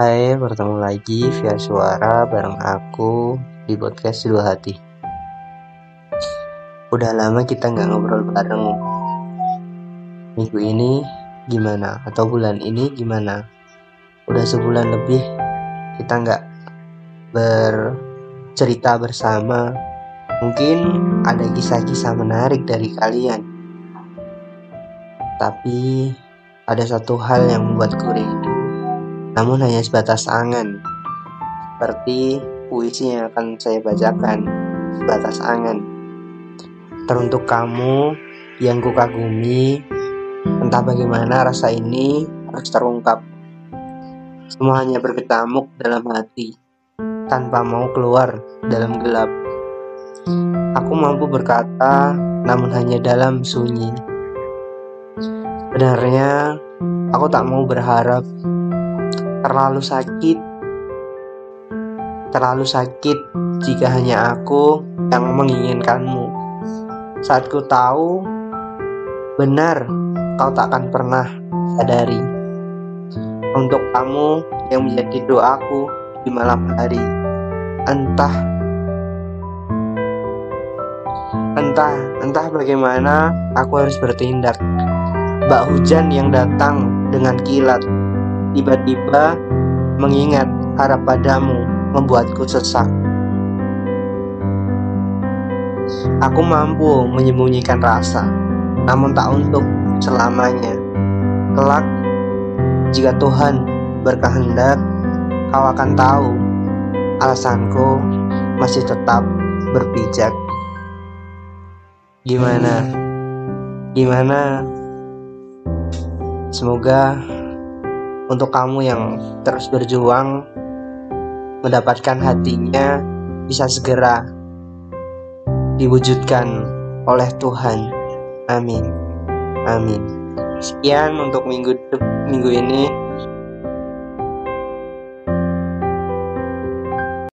Hai, bertemu lagi via suara bareng aku di podcast Dua Hati. Udah lama kita nggak ngobrol bareng. Minggu ini gimana? Atau bulan ini gimana? Udah sebulan lebih kita nggak bercerita bersama. Mungkin ada kisah-kisah menarik dari kalian. Tapi ada satu hal yang membuatku rindu, namun hanya sebatas angan. Seperti puisi yang akan saya bacakan, sebatas angan. Teruntuk kamu yang kukagumi, entah bagaimana rasa ini harus terungkap. Semua hanya berketamuk dalam hati, tanpa mau keluar dalam gelap. Aku mampu berkata, namun hanya dalam sunyi. Sebenarnya, aku tak mau berharap terlalu sakit, terlalu sakit jika hanya aku yang menginginkanmu. Saat ku tahu, benar kau tak akan pernah sadari. Untuk kamu yang menjadi doaku di malam hari, entah entah entah bagaimana aku harus bertindak bak hujan yang datang dengan kilat tiba-tiba mengingat harap padamu membuatku sesak. Aku mampu menyembunyikan rasa, namun tak untuk selamanya. Kelak, jika Tuhan berkehendak, kau akan tahu alasanku masih tetap berpijak. Gimana? Gimana Semoga untuk kamu yang terus berjuang mendapatkan hatinya bisa segera diwujudkan oleh Tuhan. Amin. Amin. Sekian untuk minggu minggu ini.